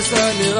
الصباح كل يوم لا تسألني رايح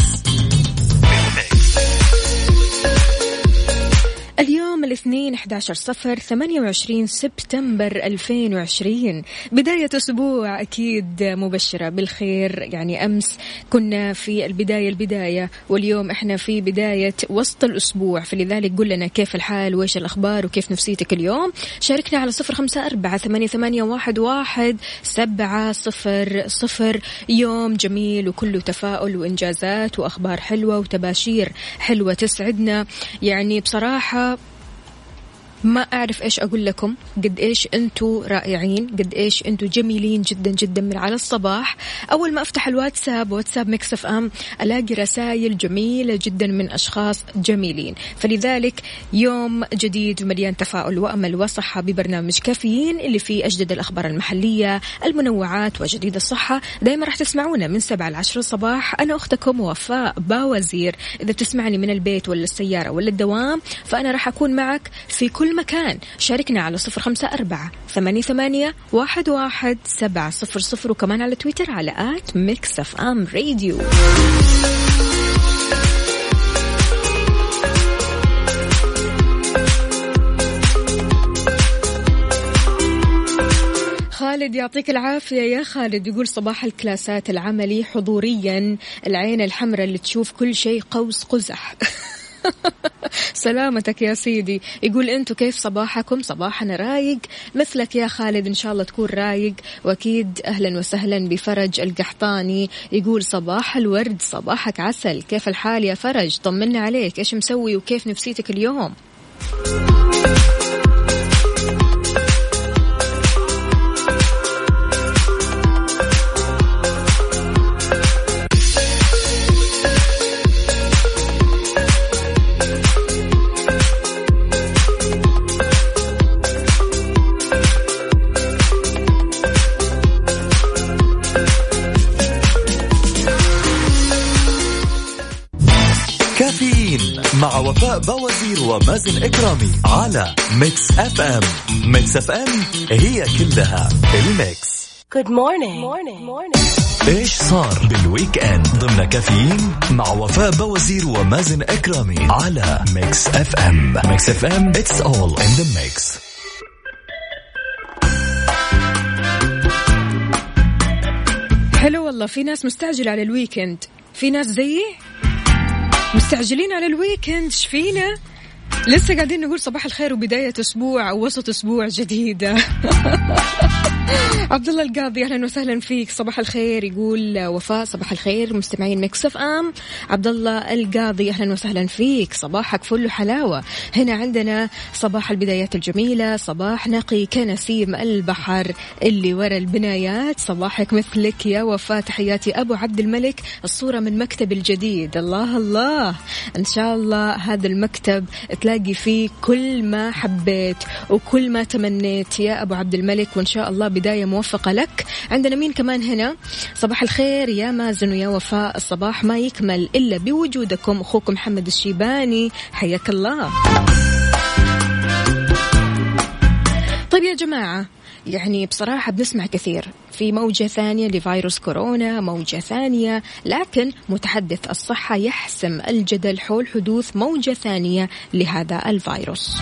11 صفر 28 سبتمبر 2020 بداية أسبوع أكيد مبشرة بالخير. يعني أمس كنا في البداية البداية واليوم إحنا في بداية وسط الأسبوع. فلذلك قل لنا كيف الحال وإيش الأخبار وكيف نفسيتك اليوم. شاركنا على صفر خمسة أربعة ثمانية, واحد سبعة صفر صفر. يوم جميل وكله تفاؤل وإنجازات وأخبار حلوة وتباشير حلوة تسعدنا. يعني بصراحة ما أعرف إيش أقول لكم. قد إيش أنتوا رائعين. قد إيش أنتوا جميلين جدا جدا من على الصباح. أول ما أفتح الواتساب واتساب مكسف أم ألاقي رسائل جميلة جدا من أشخاص جميلين. فلذلك يوم جديد مليان تفاؤل وأمل وصحة ببرنامج كافيين اللي فيه أجدد الأخبار المحلية المنوعات وجديد الصحة. دايما راح تسمعونا من سبعة لعشر الصباح أنا أختكم وفاء باوزير. إذا بتسمعني من البيت ولا السيارة ولا الدوام فأنا راح أكون معك في كل مكان شاركنا على صفر خمسة أربعة ثمانية, ثمانية واحد, واحد سبعة صفر صفر وكمان على تويتر على at FM Radio. خالد يعطيك العافية يا خالد. يقول صباح الكلاسات العملي حضوريا. العين الحمراء اللي تشوف كل شيء قوس قزح. سلامتك يا سيدي. يقول انتو كيف صباحكم؟ صباحنا رايق. مثلك يا خالد إن شاء الله تكون رايق. وأكيد أهلا وسهلا بفرج القحطاني. يقول صباح الورد صباحك عسل. كيف الحال يا فرج؟ طمنا عليك. إيش مسوي وكيف نفسيتك اليوم؟ وفاء بوازير ومازن إكرامي على Mix FM Mix FM هي كلها ال Mix. Good morning. morning. morning. إيش صار بال weekend؟ ضمن كافيين مع وفاء بوازير ومازن إكرامي على Mix FM Mix FM it's all in the mix حلو والله في ناس مستعجلة على ال weekend في ناس زيي؟ مستعجلين على ال weekend إيش فينا؟ لسه قاعدين نقول صباح الخير وبداية أسبوع أو وسط أسبوع جديدة عبد الله القاضي أهلا وسهلا فيك. صباح الخير يقول وفاء. صباح الخير مستمعين Mix FM. عبد الله القاضي أهلا وسهلا فيك. صباحك فل وحلاوة هنا عندنا صباح البدايات الجميلة. صباح نقي كنسيم البحر اللي ورا البنايات. صباحك مثلك يا وفاء. تحياتي أبو عبد الملك. الصورة من مكتب الجديد. الله الله. إن شاء الله هذا المكتب تلاقي فيه كل ما حبيت وكل ما تمنيت يا أبو عبد الملك. وإن شاء الله بداية موفقة لك. عندنا مين كمان هنا؟ صباح الخير يا مازن ويا وفاء. الصباح ما يكمل إلا بوجودكم. أخوكم محمد الشيباني. حياك الله. طيب يا جماعة يعني بصراحة بنسمع كثير. في موجة ثانية لفيروس كورونا موجة ثانية لكن متحدث الصحة يحسم الجدل حول حدوث موجة ثانية لهذا الفيروس.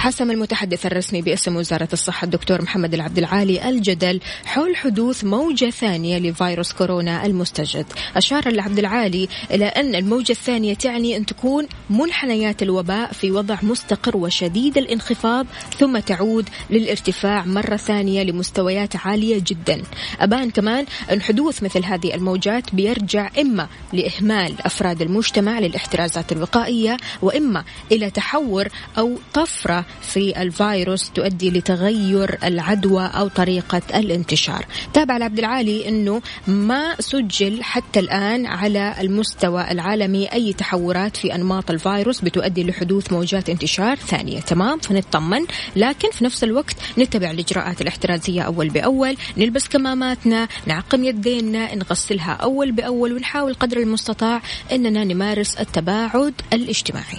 حسم المتحدث الرسمي باسم وزارة الصحة الدكتور محمد العبد العالي الجدل حول حدوث موجة ثانية لفيروس كورونا المستجد. أشار العبد العالي إلى أن الموجة الثانية تعني أن تكون منحنيات الوباء في وضع مستقر وشديد الانخفاض ثم تعود للارتفاع مرة ثانية لمستويات عالية جدا. أبان كمان أن حدوث مثل هذه الموجات بيرجع إما لإهمال أفراد المجتمع للاحترازات الوقائية وإما إلى تحور أو طفرة في الفيروس تؤدي لتغير العدوى أو طريقة الانتشار. تابع عبد العالي أنه ما سجل حتى الآن على المستوى العالمي أي تحورات في أنماط الفيروس بتؤدي لحدوث موجات انتشار ثانية. تمام فنطمن. لكن في نفس الوقت نتبع الإجراءات الاحترازية أول بأول. نلبس كماماتنا نعقم يدينا نغسلها أول بأول ونحاول قدر المستطاع أننا نمارس التباعد الاجتماعي.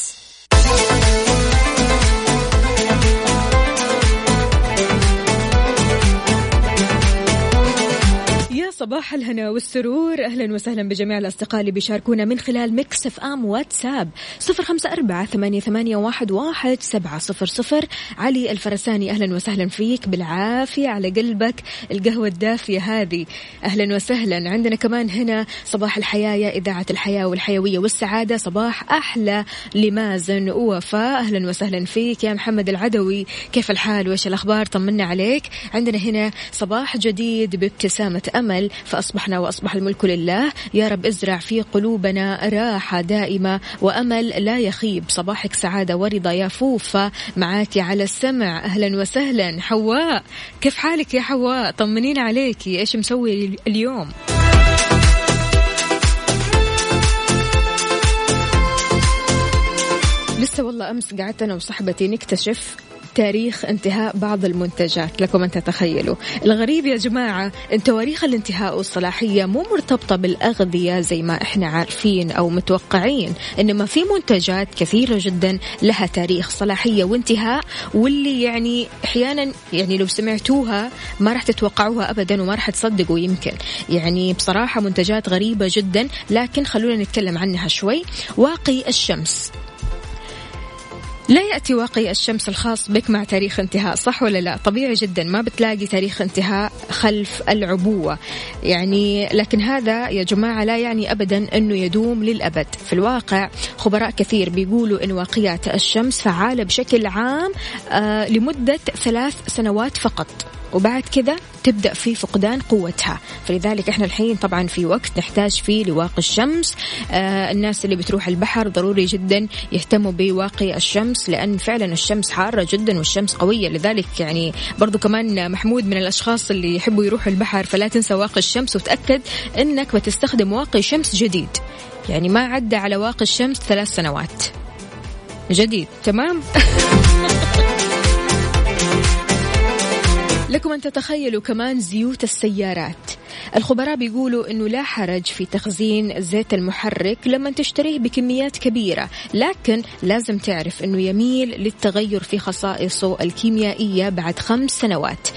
صباح الهنا والسرور. أهلا وسهلا بجميع الأصدقاء اللي بيشاركونا من خلال Mix FM واتساب. صفر خمسة أربعة ثمانية, ثمانية واحد, واحد سبعة صفر صفر. علي الفرساني أهلا وسهلا فيك. بالعافية على قلبك القهوة الدافية هذه. أهلا وسهلا. عندنا كمان هنا صباح الحياة يا إذاعة الحياة والحيوية والسعادة. صباح أحلى لمازن ووفاء. أهلا وسهلا فيك. يا محمد العدوي كيف الحال؟ وإيش الأخبار؟ طمنا عليك. عندنا هنا صباح جديد بابتسامة أمل. فأصبحنا وأصبح الملك لله. يا رب ازرع في قلوبنا راحة دائمة وأمل لا يخيب. صباحك سعادة ورضا يا فوفة معاك على السمع. أهلا وسهلا. حواء. كيف حالك يا حواء؟ طمنينا عليكي إيش مسوي اليوم؟ لسه والله أمس قعدت أنا وصاحبتي نكتشف تاريخ انتهاء بعض المنتجات لكم أن تتخيلوا. الغريب يا جماعة أن تواريخ الانتهاء والصلاحية مو مرتبطة بالأغذية زي ما إحنا عارفين أو متوقعين إنما في منتجات كثيرة جدا لها تاريخ صلاحية وانتهاء واللي يعني أحيانا يعني لو سمعتوها ما راح تتوقعوها أبدا وما راح تصدقوا يمكن. يعني بصراحة منتجات غريبة جدا لكن خلونا نتكلم عنها شوي. واقي الشمس. لا يأتي واقي الشمس الخاص بك مع تاريخ انتهاء صح ولا لا؟ طبيعي جدا ما بتلاقي تاريخ انتهاء خلف العبوة. يعني لكن هذا يا جماعة لا يعني أبدا أنه يدوم للأبد. في الواقع خبراء كثير بيقولوا أن واقيات الشمس فعالة بشكل عام آه لمدة ثلاث سنوات فقط. وبعد كذا تبدأ في فقدان قوتها. فلذلك إحنا الحين طبعا في وقت نحتاج فيه لواقي الشمس. آه الناس اللي بتروح البحر ضروري جدا يهتموا بواقي الشمس لأن فعلا الشمس حارة جدا والشمس قوية. لذلك يعني برضو كمان محمود من الأشخاص اللي يحبوا يروحوا البحر فلا تنسى واقي الشمس وتأكد أنك بتستخدم واقي شمس جديد. يعني ما عدى على واقي الشمس ثلاث سنوات. جديد تمام؟ لكم أن تتخيلوا كمان زيوت السيارات. الخبراء بيقولوا أنه لا حرج في تخزين زيت المحرك لما تشتريه بكميات كبيرة لكن لازم تعرف أنه يميل للتغير في خصائصه الكيميائية بعد خمس سنوات.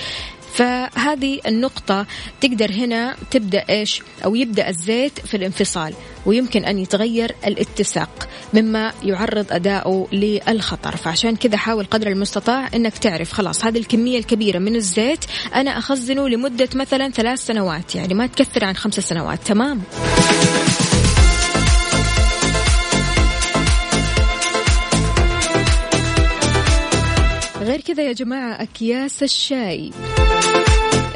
فهذه النقطة تقدر هنا تبدأ إيش؟ أو يبدأ الزيت في الانفصال ويمكن أن يتغير الاتساق مما يعرض أداؤه للخطر. فعشان كذا حاول قدر المستطاع أنك تعرف خلاص هذه الكمية الكبيرة من الزيت أنا أخزنه لمدة مثلا ثلاث سنوات يعني ما تكثر عن خمس سنوات. تمام؟ كذا يا جماعة أكياس الشاي.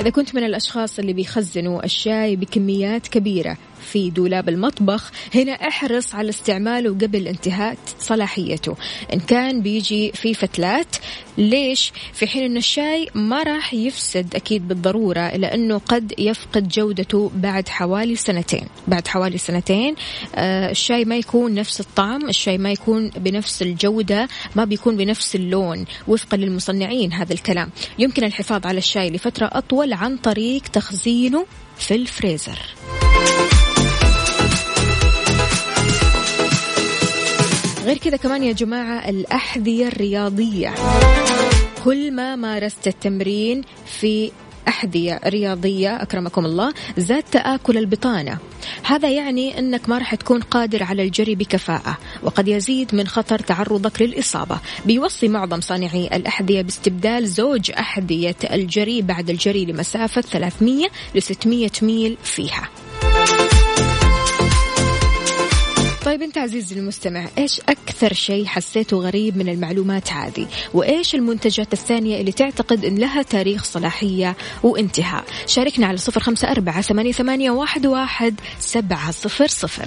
إذا كنت من الأشخاص اللي بيخزنوا الشاي بكميات كبيرة في دولاب المطبخ. هنا احرص على استعماله قبل انتهاء صلاحيته. إن كان بيجي في فتلات ليش؟ في حين أن الشاي ما راح يفسد أكيد بالضرورة إلا أنه قد يفقد جودته بعد حوالي سنتين. بعد حوالي سنتين آه الشاي ما يكون نفس الطعم الشاي ما يكون بنفس الجودة ما بيكون بنفس اللون. وفقا للمصنعين هذا الكلام. يمكن الحفاظ على الشاي لفترة أطول عن طريق تخزينه في الفريزر. غير كذا كمان يا جماعة الأحذية الرياضية. كل ما مارست التمرين في أحذية رياضية أكرمكم الله زاد تآكل البطانة. هذا يعني أنك ما راح تكون قادر على الجري بكفاءة وقد يزيد من خطر تعرضك للإصابة. بيوصي معظم صانعي الأحذية باستبدال زوج أحذية الجري بعد الجري لمسافة 300 ل 600 ميل فيها. طيب انت عزيزي المستمع إيش أكثر شيء حسيته غريب من المعلومات هذه؟ وإيش المنتجات الثانية اللي تعتقد إن لها تاريخ صلاحية وانتهاء؟ شاركنا على صفر أربعة ثمانية, ثمانية واحد, واحد سبعة صفر صفر.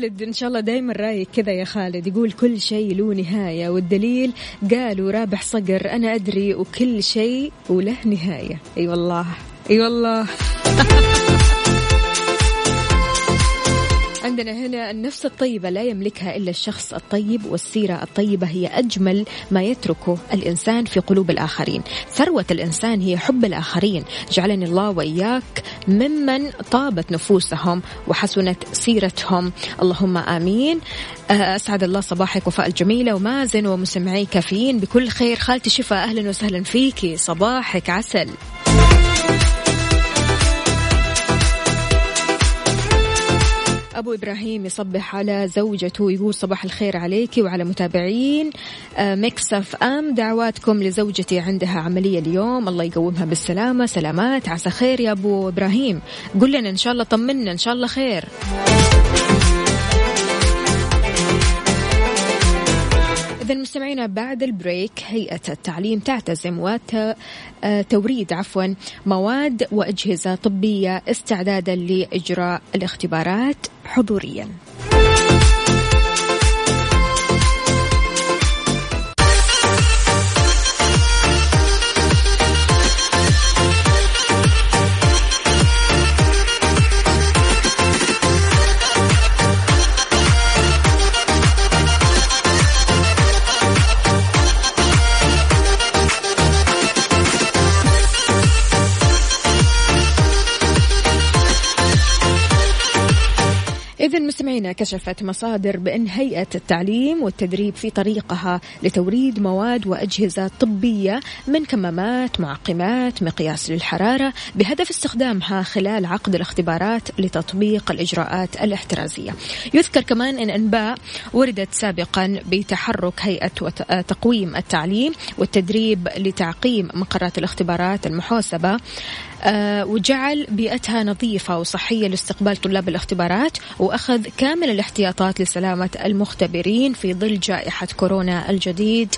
خالد إن شاء الله دايما رايق كذا يا خالد. يقول كل شيء له نهاية والدليل قاله رابح صقر أنا أدري وكل شيء وله نهاية. أي أيوة والله أي أيوة والله. عندنا هنا النفس الطيبة لا يملكها إلا الشخص الطيب والسيرة الطيبة هي أجمل ما يتركه الإنسان في قلوب الآخرين. ثروة الإنسان هي حب الآخرين. جعلني الله وإياك ممن طابت نفوسهم وحسنت سيرتهم. اللهم آمين. أسعد الله صباحك وفاء الجميلة ومازن ومسمعي كافيين. بكل خير خالتي شفاء أهلا وسهلا فيكي. صباحك عسل. أبو إبراهيم يصبح على زوجته يقول صباح الخير عليك وعلى متابعين. آه، Mix FM دعواتكم لزوجتي عندها عملية اليوم. الله يقومها بالسلامة. سلامات عسى خير يا أبو إبراهيم. قل لنا إن شاء الله طمنا إن شاء الله خير. إذا مستمعينا بعد ال break هيئة التعليم تعتزم وتوريد عفوا مواد وأجهزة طبية استعدادا لإجراء الاختبارات حضوريا. مستمعينا كشفت مصادر بأن هيئة التعليم والتدريب في طريقها لتوريد مواد وأجهزة طبية من كمامات معقمات مقياس للحرارة بهدف استخدامها خلال عقد الاختبارات لتطبيق الإجراءات الاحترازية. يذكر كمان أن أنباء وردت سابقا بتحرك هيئة تقويم التعليم والتدريب لتعقيم مقرات الاختبارات المحوسبة وجعل بيئتها نظيفة وصحية لاستقبال طلاب الاختبارات وأخذ كامل الاحتياطات لسلامة المختبرين في ظل جائحة كورونا الجديد.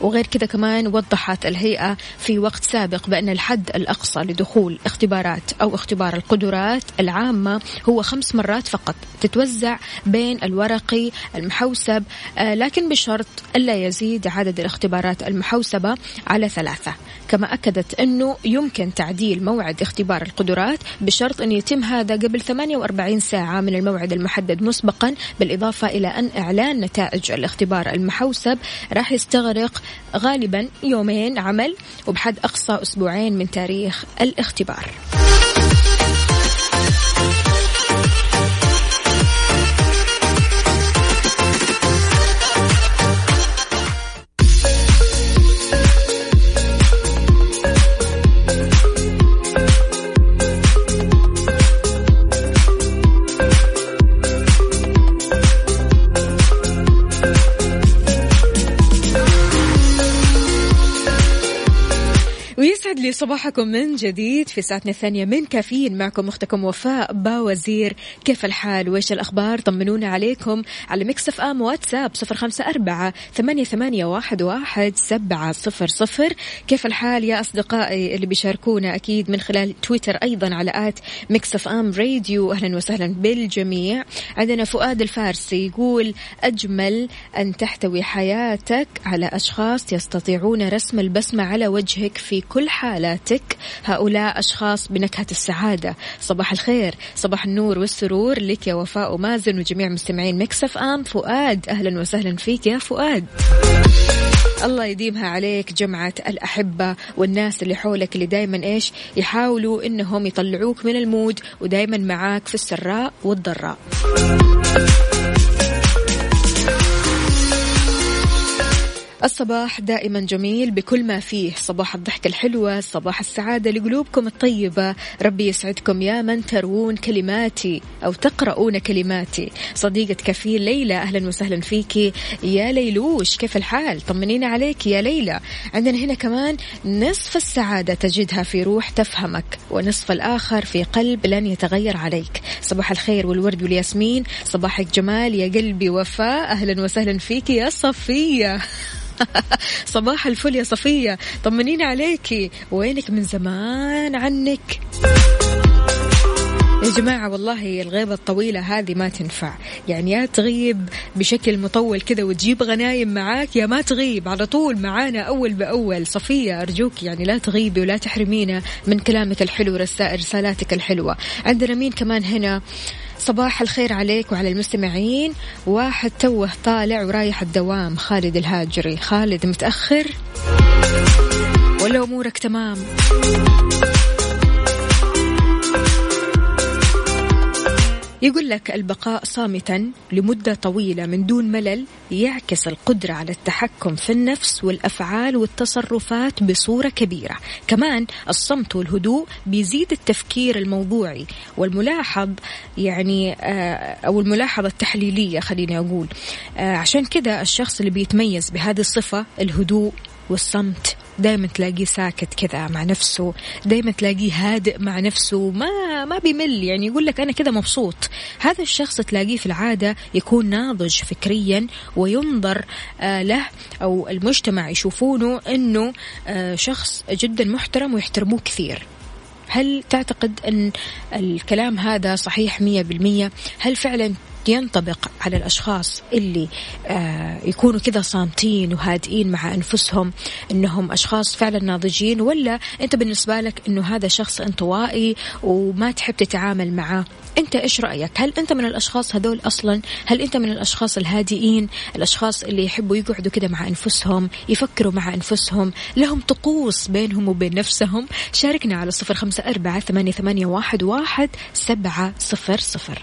وغير كذا كمان وضحت الهيئة في وقت سابق بأن الحد الأقصى لدخول اختبارات أو اختبار القدرات العامة هو خمس مرات فقط تتوزع بين الورقي المحوسب آه، لكن بشرط ألا يزيد عدد الاختبارات المحوسبة على ثلاثة. كما أكدت أنه يمكن تعديل موعد اختبار القدرات بشرط أن يتم هذا قبل 48 ساعة من الموعد المحدد مسبقا بالإضافة إلى أن إعلان نتائج الاختبار المحوسب راح يستغرق غالبا يومين عمل وبحد أقصى أسبوعين من تاريخ الاختبار. لي صباحكم من جديد في ساعتنا الثانية من كافيين. معكم أختكم وفاء باوزير. كيف الحال؟ وإيش الأخبار؟ طمنونا عليكم على Mix FM واتساب صفر خمسة أربعة ثمانية, ثمانية واحد, واحد سبعة صفر صفر. كيف الحال يا أصدقائي اللي بيشاركونا أكيد من خلال تويتر أيضا على at Mix FM Radio. أهلا وسهلا بالجميع. عندنا فؤاد الفارسي يقول أجمل أن تحتوي حياتك على أشخاص يستطيعون رسم البسمة على وجهك في كل حالاتك. هؤلاء أشخاص بنكهة السعادة. صباح الخير. صباح النور والسرور لك يا وفاء ومازن وجميع مستمعين Mix FM. فؤاد أهلا وسهلا فيك يا فؤاد. الله يديمها عليك جمعة الأحبة والناس اللي حولك اللي دايما إيش؟ يحاولوا إنهم يطلعوك من ال mood ودايما معاك في السراء والضراء. الصباح دائما جميل بكل ما فيه. صباح الضحكة الحلوة صباح السعادة لقلوبكم الطيبة. ربي يسعدكم يا من تروون كلماتي أو تقرؤون كلماتي. صديقة كفيل ليلى أهلا وسهلا فيكي يا ليلوش كيف الحال؟ طمنينا عليك يا ليلى. عندنا هنا كمان نصف السعادة تجدها في روح تفهمك ونصف الآخر في قلب لن يتغير عليك. صباح الخير والورد والياسمين. صباحك جمال يا قلبي وفاء. أهلا وسهلا فيكي يا صفية. صباح الفل يا صفية. طمنينا عليكي. وينك من زمان عنك؟ يا جماعة والله الغيبة الطويلة هذه ما تنفع. يعني يا تغيب بشكل مطول كذا وتجيب غنايم معاك يا ما تغيب. على طول معانا أول بأول. صفية أرجوك يعني لا تغيبي ولا تحرمينا من كلامك الحلو رسالاتك الحلوة. عندنا مين كمان هنا؟ صباح الخير عليك وعلى المستمعين. واحد توه طالع ورايح الدوام خالد الهاجري. خالد متأخر؟ ولا أمورك تمام؟ يقول لك البقاء صامتا لمدة طويلة من دون ملل يعكس القدرة على التحكم في النفس والأفعال والتصرفات بصورة كبيرة. كمان الصمت والهدوء بيزيد التفكير الموضوعي والملاحظ يعني آه، أو الملاحظة التحليلية خليني أقول. آه، عشان كذا الشخص اللي بيتميز بهذه الصفة الهدوء والصمت دائما تلاقيه ساكت كذا مع نفسه دائما تلاقيه هادئ مع نفسه ما ما بيمل يعني يقول لك أنا كذا مبسوط. هذا الشخص تلاقيه في العادة يكون ناضج فكريا وينظر آه له أو المجتمع يشوفونه إنه آه شخص جدا محترم ويحترموه كثير. هل تعتقد أن الكلام هذا صحيح مية بالمية؟ هل فعلا ينطبق على الأشخاص اللي آه يكونوا كذا صامتين وهادئين مع أنفسهم أنهم أشخاص فعلا ناضجين ولا أنت بالنسبة لك أنه هذا شخص انطوائي وما تحب تتعامل معه؟ أنت إيش رأيك؟ هل أنت من الأشخاص هذول أصلا؟ هل أنت من الأشخاص الهادئين؟ الأشخاص اللي يحبوا يقعدوا كذا مع أنفسهم يفكروا مع أنفسهم لهم طقوس بينهم وبين نفسهم؟ شاركنا على صفر خمسة أربعة ثمانية, ثمانية واحد, واحد سبعة صفر صفر.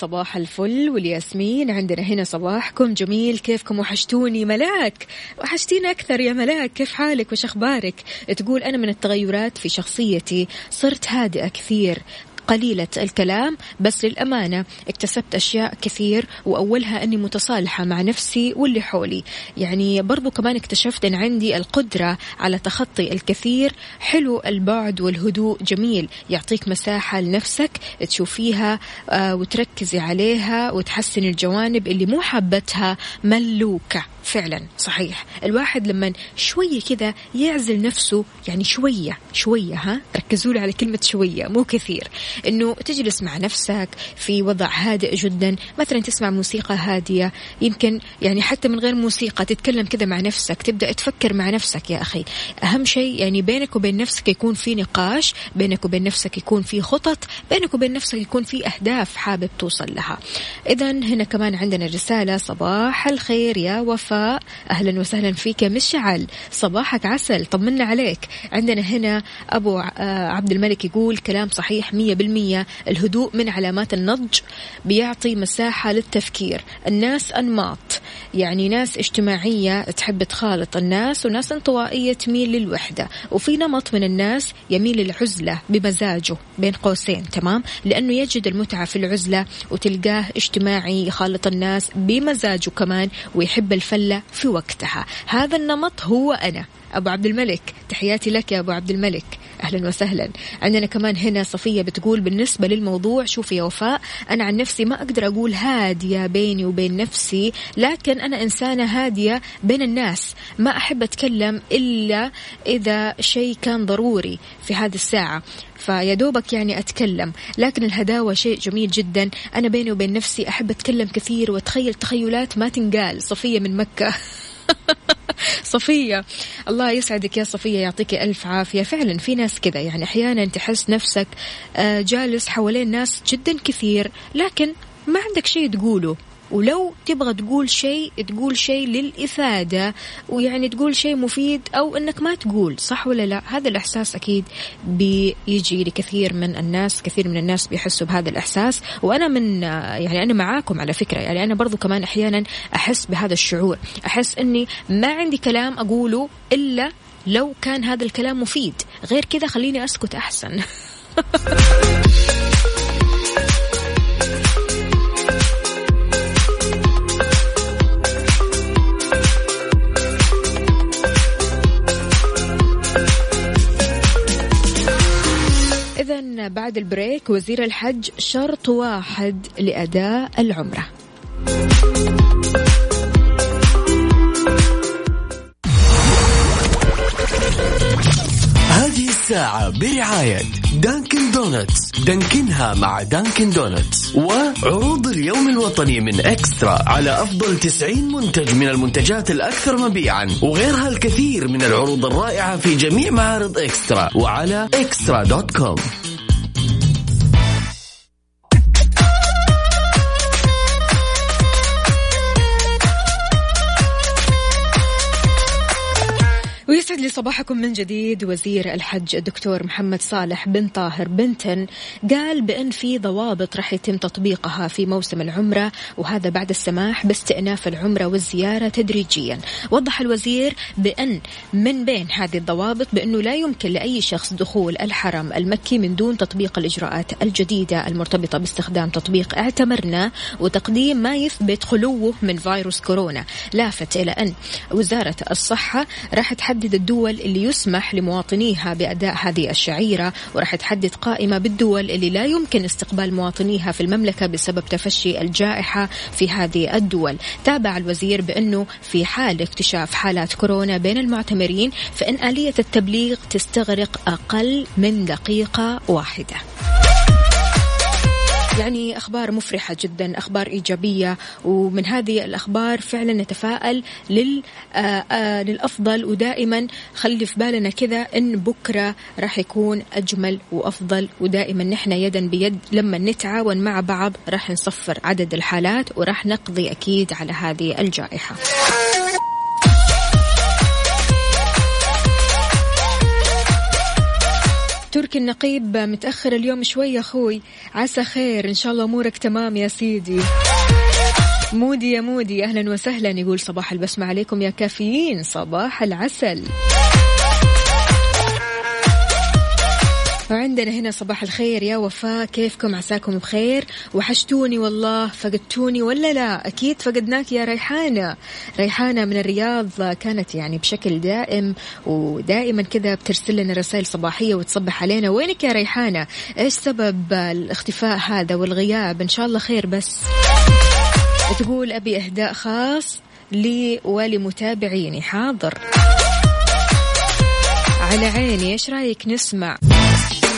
صباح الفل والياسمين. عندنا هنا صباحكم جميل. كيفكم؟ وحشتوني ملاك. وحشتينا أكثر يا ملاك. كيف حالك؟ وش أخبارك؟ تقول أنا من التغيرات في شخصيتي. صرت هادئة كثير. قليلة الكلام بس للأمانة اكتسبت أشياء كثير وأولها أني متصالحة مع نفسي واللي حولي. يعني برضو كمان اكتشفت أن عندي القدرة على تخطي الكثير. حلو البعد والهدوء جميل يعطيك مساحة لنفسك تشوفيها آه، وتركزي عليها وتحسن الجوانب اللي مو حابتها ملوكة. فعلا صحيح. الواحد لما شوية كذا يعزل نفسه يعني شوية شوية ها؟ ركزوا على كلمة شوية مو كثير. إنه تجلس مع نفسك في وضع هادئ جدا مثلا تسمع موسيقى هادية يمكن يعني حتى من غير موسيقى تتكلم كذا مع نفسك تبدأ تفكر مع نفسك يا أخي. أهم شيء يعني بينك وبين نفسك يكون في نقاش بينك وبين نفسك يكون في خطط بينك وبين نفسك يكون في أهداف حابب توصل لها. إذا هنا كمان عندنا رسالة صباح الخير يا وفاء. أهلا وسهلا فيك مشعل. صباحك عسل. طمنا عليك. عندنا هنا أبو آه، عبد الملك يقول كلام صحيح مية بالمية. الهدوء من علامات النضج بيعطي مساحة للتفكير. الناس أنماط. يعني ناس اجتماعية تحب تخالط الناس وناس انطوائية تميل للوحدة. وفي نمط من الناس يميل للعزلة بمزاجه بين قوسين تمام؟ لأنه يجد المتعة في العزلة وتلقاه اجتماعي يخالط الناس بمزاجه كمان ويحب الفلة في وقتها. هذا النمط هو أنا. أبو عبد الملك تحياتي لك يا أبو عبد الملك. أهلا وسهلا. عندنا كمان هنا صفية بتقول بالنسبة للموضوع شوفي يا وفاء أنا عن نفسي ما أقدر أقول هادية بيني وبين نفسي لكن أنا إنسانة هادية بين الناس. ما أحب أتكلم إلا إذا شيء كان ضروري في هذه الساعة. فيا دوبك يعني أتكلم. لكن الهداوة شيء جميل جدا. أنا بيني وبين نفسي أحب أتكلم كثير وأتخيل تخيلات ما تنقال. صفية من مكة. صفية. الله يسعدك يا صفية يعطيك ألف عافية. فعلا في ناس كذا يعني أحيانا تحس نفسك آه، جالس حوالين ناس جدا كثير لكن ما عندك شيء تقوله. ولو تبغى تقول شيء تقول شيء للإفادة ويعني تقول شيء مفيد أو أنك ما تقول صح ولا لا؟ هذا الإحساس أكيد بيجي لكثير من الناس كثير من الناس بيحسوا بهذا الإحساس. وأنا من يعني أنا معاكم على فكرة يعني أنا برضو كمان أحيانا أحس بهذا الشعور. أحس أني ما عندي كلام أقوله إلا لو كان هذا الكلام مفيد. غير كذا خليني أسكت أحسن. إذا بعد البريك وزير الحج شرط واحد لأداء العمرة. هذه الساعة برعاية Dunkin' Donuts. دانكنها مع Dunkin' Donuts. وعروض اليوم الوطني من eXtra على أفضل 90 منتج من المنتجات الأكثر مبيعا وغيرها الكثير من العروض الرائعة في جميع معارض eXtra وعلى eXtra dot com. صباحكم من جديد. وزير الحج الدكتور محمد صالح بن طاهر بنتن قال بأن في ضوابط راح يتم تطبيقها في موسم العمرة وهذا بعد السماح باستئناف العمرة والزيارة تدريجيا. وضح الوزير بأن من بين هذه الضوابط بأنه لا يمكن لأي شخص دخول الحرم المكي من دون تطبيق الإجراءات الجديدة المرتبطة باستخدام تطبيق اعتمرنا وتقديم ما يثبت خلوه من فيروس كورونا. لافت إلى أن وزارة الصحة راح تحدد تحدد الدول اللي يسمح لمواطنيها بأداء هذه الشعيرة وراح تحدد قائمة بالدول اللي لا يمكن استقبال مواطنيها في المملكة بسبب تفشي الجائحة في هذه الدول. تابع الوزير بأنه في حال اكتشاف حالات كورونا بين المعتمرين فإن آلية التبليغ تستغرق أقل من دقيقة واحدة. يعني أخبار مفرحة جدا أخبار إيجابية. ومن هذه الأخبار فعلا نتفائل لل آه، آه، للأفضل. ودائما خلي في بالنا كذا أن بكرة راح يكون أجمل وأفضل. ودائما نحن يدا بيد لما نتعاون مع بعض راح نصفر عدد الحالات وراح نقضي أكيد على هذه الجائحة. تركي النقيب متأخر اليوم شوي أخوي. عسى خير. إن شاء الله أمورك تمام يا سيدي. مودي يا مودي. أهلا وسهلا. يقول صباح البسمة عليكم يا كافيين. صباح العسل. وعندنا هنا صباح الخير يا وفاء. كيفكم؟ عساكم بخير. وحشتوني والله. فقدتوني ولا لا؟ أكيد فقدناك يا ريحانة. ريحانة من الرياض كانت يعني بشكل دائم ودائما كذا بترسل لنا رسائل صباحية وتصبح علينا. وينك يا ريحانة؟ إيش سبب الاختفاء هذا والغياب؟ إن شاء الله خير بس. تقول أبي إهداء خاص لي ولمتابعيني حاضر. على عيني إيش رأيك؟ نسمع.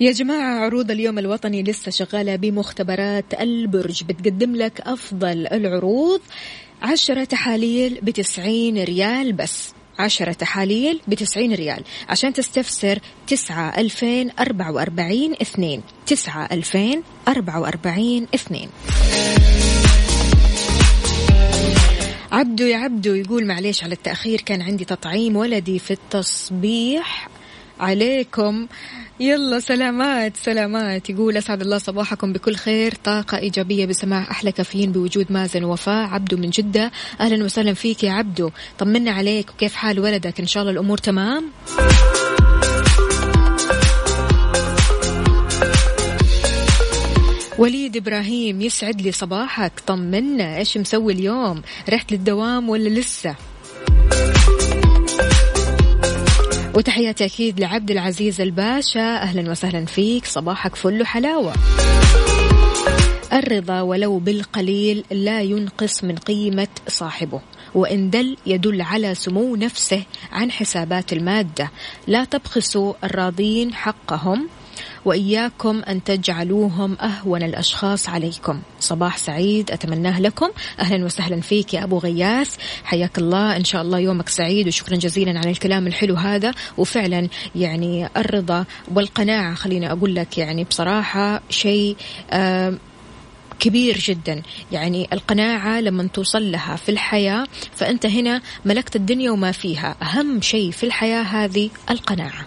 يا جماعة عروض اليوم الوطني لسه شغالة بمختبرات البرج. بتقدم لك أفضل العروض عشرة تحاليل بتسعين ريال بس. عشرة تحاليل بتسعين ريال عشان تستفسر تسعة ألفين أربعة وأربعين اثنين. تسعة ألفين أربعة وأربعين اثنين. عبدو يا عبدو يقول معليش على التأخير كان عندي تطعيم ولدي في التصبيح. عليكم. يلا سلامات سلامات. يقول أسعد الله صباحكم بكل خير. طاقة إيجابية بسماع أحلى كافيين بوجود مازن وفاء. عبدو من جدة. أهلا وسهلا فيك يا عبدو. طمنا عليك. وكيف حال ولدك؟ إن شاء الله الأمور تمام. وليد إبراهيم يسعد لي صباحك. طمنا. إيش مسوي اليوم؟ رحت للدوام ولا لسه؟ وتحياتي أكيد لعبد العزيز الباشا. أهلا وسهلا فيك. صباحك فل حلاوه الرضا ولو بالقليل لا ينقص من قيمة صاحبه وإن دل يدل على سمو نفسه عن حسابات المادة. لا تبخسوا الراضين حقهم. وإياكم أن تجعلوهم أهون الأشخاص عليكم. صباح سعيد أتمناه لكم. أهلا وسهلا فيك يا أبو غياث. حياك الله. إن شاء الله يومك سعيد وشكرا جزيلا على الكلام الحلو هذا. وفعلا يعني الرضا والقناعة خليني أقول لك يعني بصراحة شيء آه كبير جدا. يعني القناعة لما توصل لها في الحياة فأنت هنا ملكت الدنيا وما فيها. أهم شيء في الحياة هذه القناعة.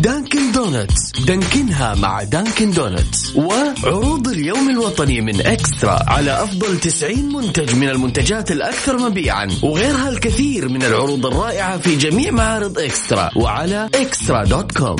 Dunkin' Donuts. دانكنها مع Dunkin' Donuts. وعروض اليوم الوطني من eXtra على أفضل 90 منتج من المنتجات الأكثر مبيعا وغيرها الكثير من العروض الرائعة في جميع معارض eXtra وعلى eXtra dot com.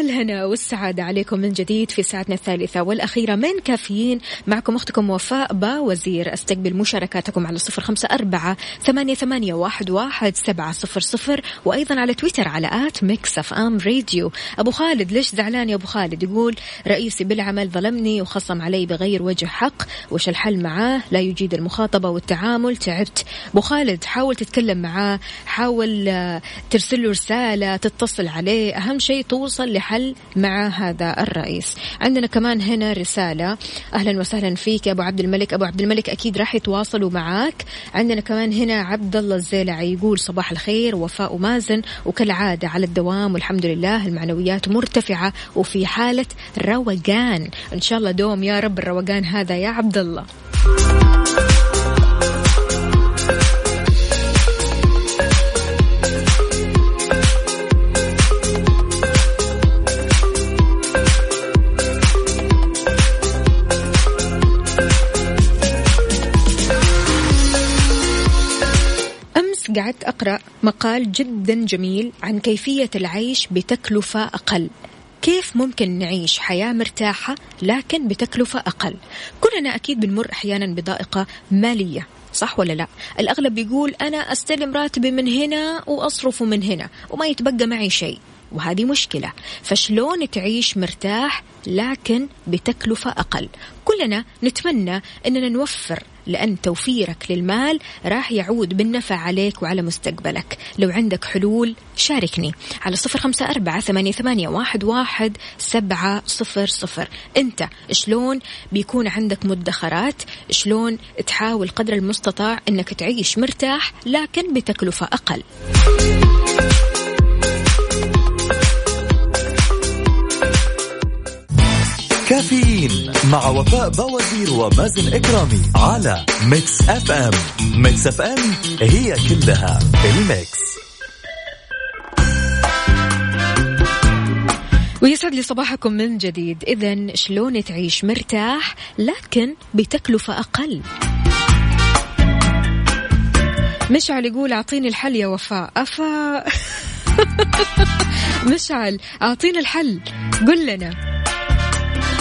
الهنا والسعادة عليكم من جديد في ساعتنا الثالثة والأخيرة من كافيين. معكم أختكم وفاء باوزير. أستقبل مشاركاتكم على صفر خمسة أربعة ثمانية, ثمانية واحد, واحد سبعة صفر صفر وأيضا على تويتر على at Mix FM Radio. أبو خالد ليش زعلان يا أبو خالد؟ يقول رئيسي بالعمل ظلمني وخصم علي بغير وجه حق. وش الحل معاه؟ لا يجيد المخاطبة والتعامل. تعبت. أبو خالد حاول تتكلم معاه. حاول آه، ترسل له رسالة تتصل عليه. أهم شيء توصل لحل مع هذا الرئيس. عندنا كمان هنا رسالة. أهلا وسهلا فيك يا أبو عبد الملك. أبو عبد الملك أكيد راح يتواصلوا معاك. عندنا كمان هنا عبد الله الزيلعي يقول صباح الخير وفاء ومازن وكالعادة على الدوام والحمد لله المعنويات مرتفعة وفي حالة روقان. إن شاء الله دوم يا رب الروقان هذا يا عبد الله. قعدت أقرأ مقال جدا جميل عن كيفية العيش بتكلفة أقل. كيف ممكن نعيش حياة مرتاحة لكن بتكلفة أقل؟ كلنا أكيد بنمر أحيانا بضائقة مالية صح ولا لا؟ الأغلب يقول أنا أستلم راتبي من هنا وأصرفه من هنا وما يتبقى معي شيء. وهذه مشكلة. فشلون تعيش مرتاح لكن بتكلفة أقل. كلنا نتمنى أننا نوفر لأن توفيرك للمال راح يعود بالنفع عليك وعلى مستقبلك. لو عندك حلول شاركني على صفر خمسة أربعة ثمانية, ثمانية واحد, واحد سبعة صفر صفر. أنت شلون بيكون عندك مدخرات؟ شلون تحاول قدر المستطاع أنك تعيش مرتاح لكن بتكلفة أقل؟ كافيين مع وفاء باوزير ومازن إكرامي على Mix FM Mix FM هي كلها ال mix. ويسعد لي صباحكم من جديد. إذا شلون تعيش مرتاح لكن بتكلفة أقل؟ مشعل يقول أعطيني الحل يا وفاء. أفا. مشعل أعطينا الحل. قل لنا.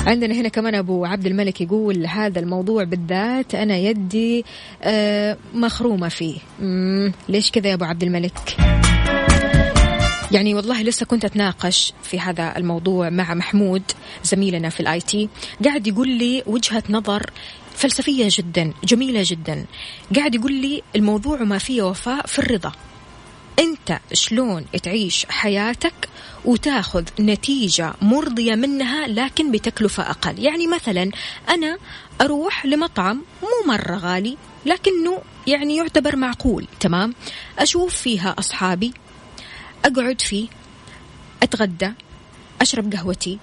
عندنا هنا كمان أبو عبد الملك يقول هذا الموضوع بالذات أنا يدي آه مخرومة فيه. ليش كذا يا أبو عبد الملك؟ يعني والله لسه كنت أتناقش في هذا الموضوع مع محمود زميلنا في الآي تي. قاعد يقول لي وجهة نظر فلسفية جدا جميلة جدا. قاعد يقول لي الموضوع ما فيه وفاء في الرضا. أنت شلون تعيش حياتك وتاخذ نتيجة مرضية منها لكن بتكلفة أقل. يعني مثلا أنا أروح لمطعم مو مرة غالي لكنه يعني يعتبر معقول تمام؟ أشوف فيها أصحابي أقعد فيه أتغدى أشرب قهوتي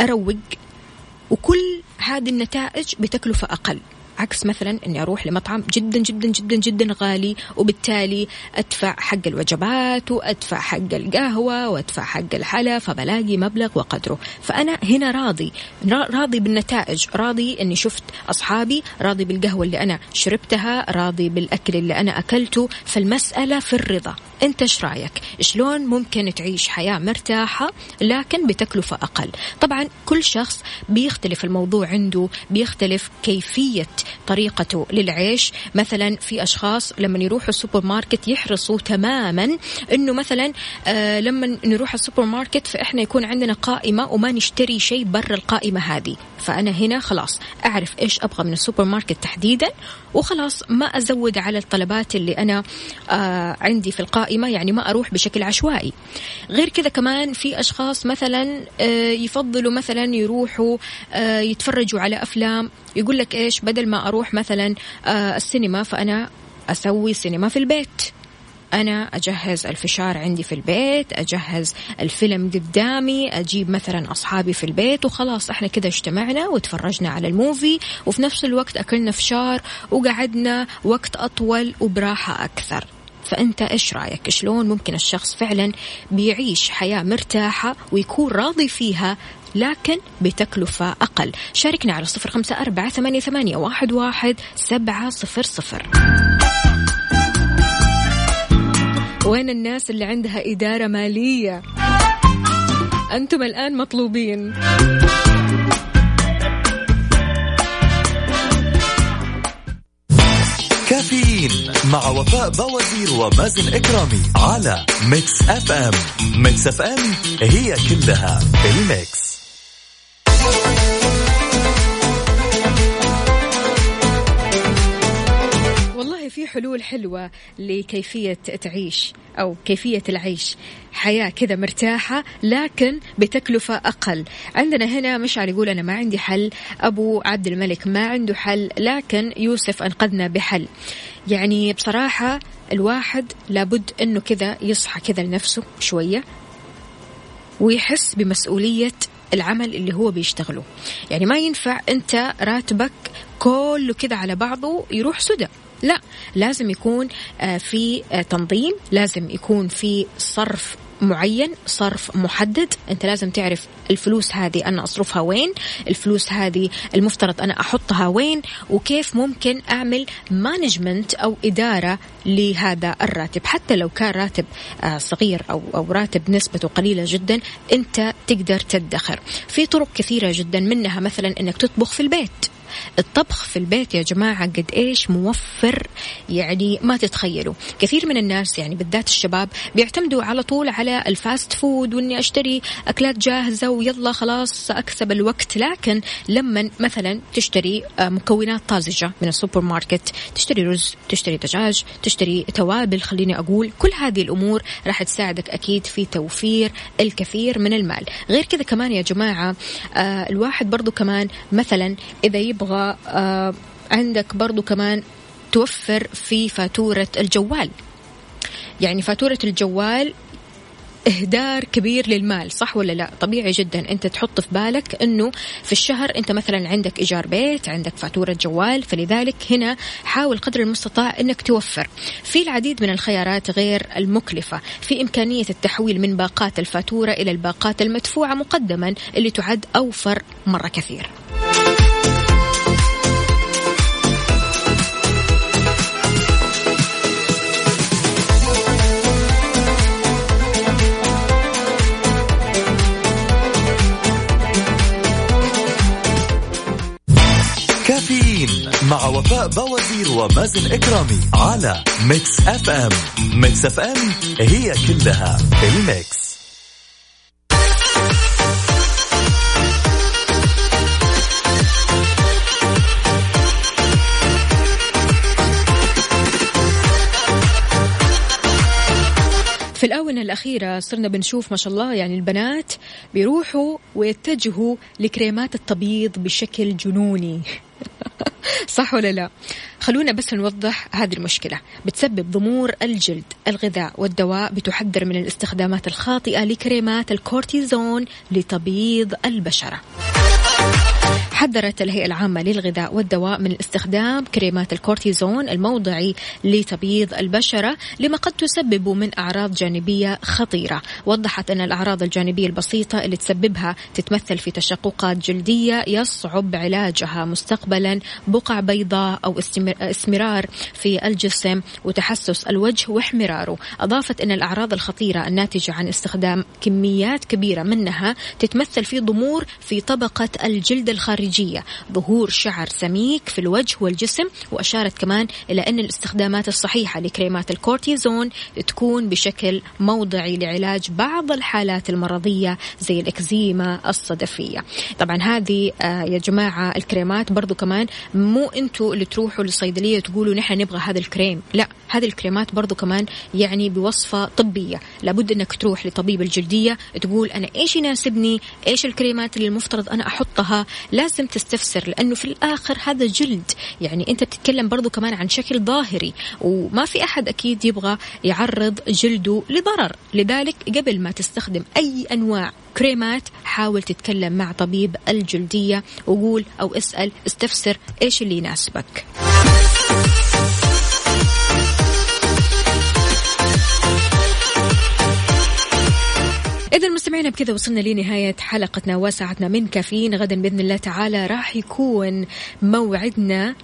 أروق وكل هذه النتائج بتكلفة أقل. عكس مثلا إني أروح لمطعم جدا جدا جدا جدا غالي وبالتالي أدفع حق الوجبات وأدفع حق القهوة وأدفع حق الحلا فبلاقي مبلغ وقدره. فأنا هنا راضي راضي بالنتائج. راضي إني شفت أصحابي راضي بالقهوة اللي أنا شربتها راضي بالأكل اللي أنا أكلته. فالمسألة في الرضا. أنت إيش رأيك؟ شلون ممكن تعيش حياة مرتاحة لكن بتكلفة أقل؟ طبعا كل شخص بيختلف الموضوع عنده بيختلف كيفية طريقته للعيش. مثلا في أشخاص لما يروحوا السوبر ماركت يحرصوا تماما أنه مثلا آه لما نروح السوبر ماركت فإحنا يكون عندنا قائمة وما نشتري شيء برا القائمة هذه. فأنا هنا خلاص أعرف إيش أبغى من السوبر ماركت تحديدا وخلاص ما أزود على الطلبات اللي أنا آه عندي في القائمة يعني ما أروح بشكل عشوائي. غير كذا كمان في أشخاص مثلا آه يفضلوا مثلا يروحوا يتفرجوا على أفلام. يقول لك إيش بدل ما أروح مثلا آه السينما فأنا أسوي سينما في البيت. أنا أجهز الفشار عندي في البيت أجهز الفيلم قدامي أجيب مثلا أصحابي في البيت وخلاص إحنا كذا اجتمعنا وتفرجنا على ال movie وفي نفس الوقت أكلنا فشار وقعدنا وقت أطول وبراحة أكثر. فأنت إيش رأيك؟ شلون ممكن الشخص فعلا بيعيش حياة مرتاحة ويكون راضي فيها لكن بتكلفة أقل. شاركنا على صفر خمسة أربعة ثمانية, واحد, واحد سبعة صفر صفر. وين الناس اللي عندها إدارة مالية؟ أنتم الآن مطلوبين. كافيين مع وفاء باوزير ومازن إكرامي على Mix FM. Mix FM هي كلها ال mix. في حلول حلوة لكيفية تعيش أو كيفية العيش. حياة كذا مرتاحة لكن بتكلفة أقل. عندنا هنا مشعل يقول أنا ما عندي حل. أبو عبد الملك ما عنده حل لكن يوسف أنقذنا بحل. يعني بصراحة الواحد لابد أنه كذا يصحى كذا لنفسه شوية ويحس بمسؤولية العمل اللي هو بيشتغله. يعني ما ينفع أنت راتبك كله كذا على بعضه يروح سدى. لا لازم يكون آه، في آه، تنظيم لازم يكون في صرف معين صرف محدد. أنت لازم تعرف الفلوس هذه أنا أصرفها وين الفلوس هذه المفترض أنا أحطها وين وكيف ممكن أعمل مانجمنت أو إدارة لهذا الراتب. حتى لو كان راتب آه، صغير أو أو راتب نسبته قليلة جدا أنت تقدر تدخر. في طرق كثيرة جدا منها مثلا إنك تطبخ في البيت. الطبخ في البيت يا جماعة قد إيش موفر يعني ما تتخيلوا. كثير من الناس يعني بالذات الشباب بيعتمدوا على طول على ال fast food وإني أشتري أكلات جاهزة ويلا خلاص أكسب الوقت. لكن لما مثلا تشتري آه، مكونات طازجة من السوبر ماركت تشتري رز تشتري دجاج تشتري توابل خليني أقول كل هذه الأمور راح تساعدك أكيد في توفير الكثير من المال. غير كذا كمان يا جماعة آه، الواحد برضو كمان مثلا إذا يبغى تبغى آه عندك برضو كمان توفر في فاتورة الجوال. يعني فاتورة الجوال إهدار كبير للمال صح ولا لا؟ طبيعي جدا. أنت تحط في بالك أنه في الشهر أنت مثلا عندك إيجار بيت عندك فاتورة جوال فلذلك هنا حاول قدر المستطاع أنك توفر. في العديد من الخيارات غير المكلفة. في إمكانية التحويل من باقات الفاتورة إلى الباقات المدفوعة مقدما اللي تعد أوفر مرة كثير. وفاء بوازير ومازن إكرامي على Mix FM. Mix FM هي كلها ال mix. في الآونة الأخيرة صرنا بنشوف ما شاء الله يعني البنات بيروحوا ويتجهوا لكريمات التبييض بشكل جنوني. صح ولا لا؟ خلونا بس نوضح هذه المشكلة بتسبب ضمور الجلد الغذاء والدواء بتحذر من الاستخدامات الخاطئة لكريمات الكورتيزون لتبييض البشرة حذرت الهيئة العامة للغذاء والدواء من استخدام كريمات الكورتيزون الموضعي لتبييض البشرة لما قد تسبب من أعراض جانبية خطيرة. وضحت أن الأعراض الجانبية البسيطة اللي تسببها تتمثل في تشققات جلدية يصعب علاجها مستقبلا بقع بيضاء أو اسمرار في الجسم وتحسس الوجه واحمراره. أضافت أن الأعراض الخطيرة الناتجة عن استخدام كميات كبيرة منها تتمثل في ضمور في طبقة الجلد الخارجية ظهور شعر سميك في الوجه والجسم وأشارت كمان إلى أن الاستخدامات الصحيحة لكريمات الكورتيزون تكون بشكل موضعي لعلاج بعض الحالات المرضية زي الإكزيما الصدفية. طبعا هذه آه، يا جماعة الكريمات برضو كمان مو أنتوا اللي تروحوا للصيدلية تقولوا نحن نبغى هذا الكريم. لا هذه الكريمات برضو كمان يعني بوصفة طبية. لابد أنك تروح لطبيب الجلدية تقول أنا إيش يناسبني؟ إيش الكريمات اللي المفترض أنا أحطها؟ لازم تستفسر لأنه في الآخر هذا جلد. يعني أنت بتتكلم برضو كمان عن شكل ظاهري وما في أحد أكيد يبغى يعرض جلده لضرر. لذلك قبل ما تستخدم أي أنواع كريمات حاول تتكلم مع طبيب الجلدية وقول أو اسأل استفسر إيش اللي يناسبك. إذا مستمعينا بكذا وصلنا لنهاية حلقتنا وساعتنا من كافيين. غدا بإذن الله تعالى راح يكون موعدنا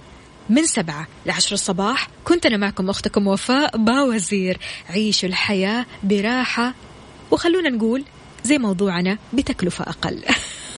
من سبعة لعشر الصباح. كنت أنا معكم أختكم وفاء باوزير. عيشوا الحياة براحة. وخلونا نقول زي موضوعنا بتكلفة أقل.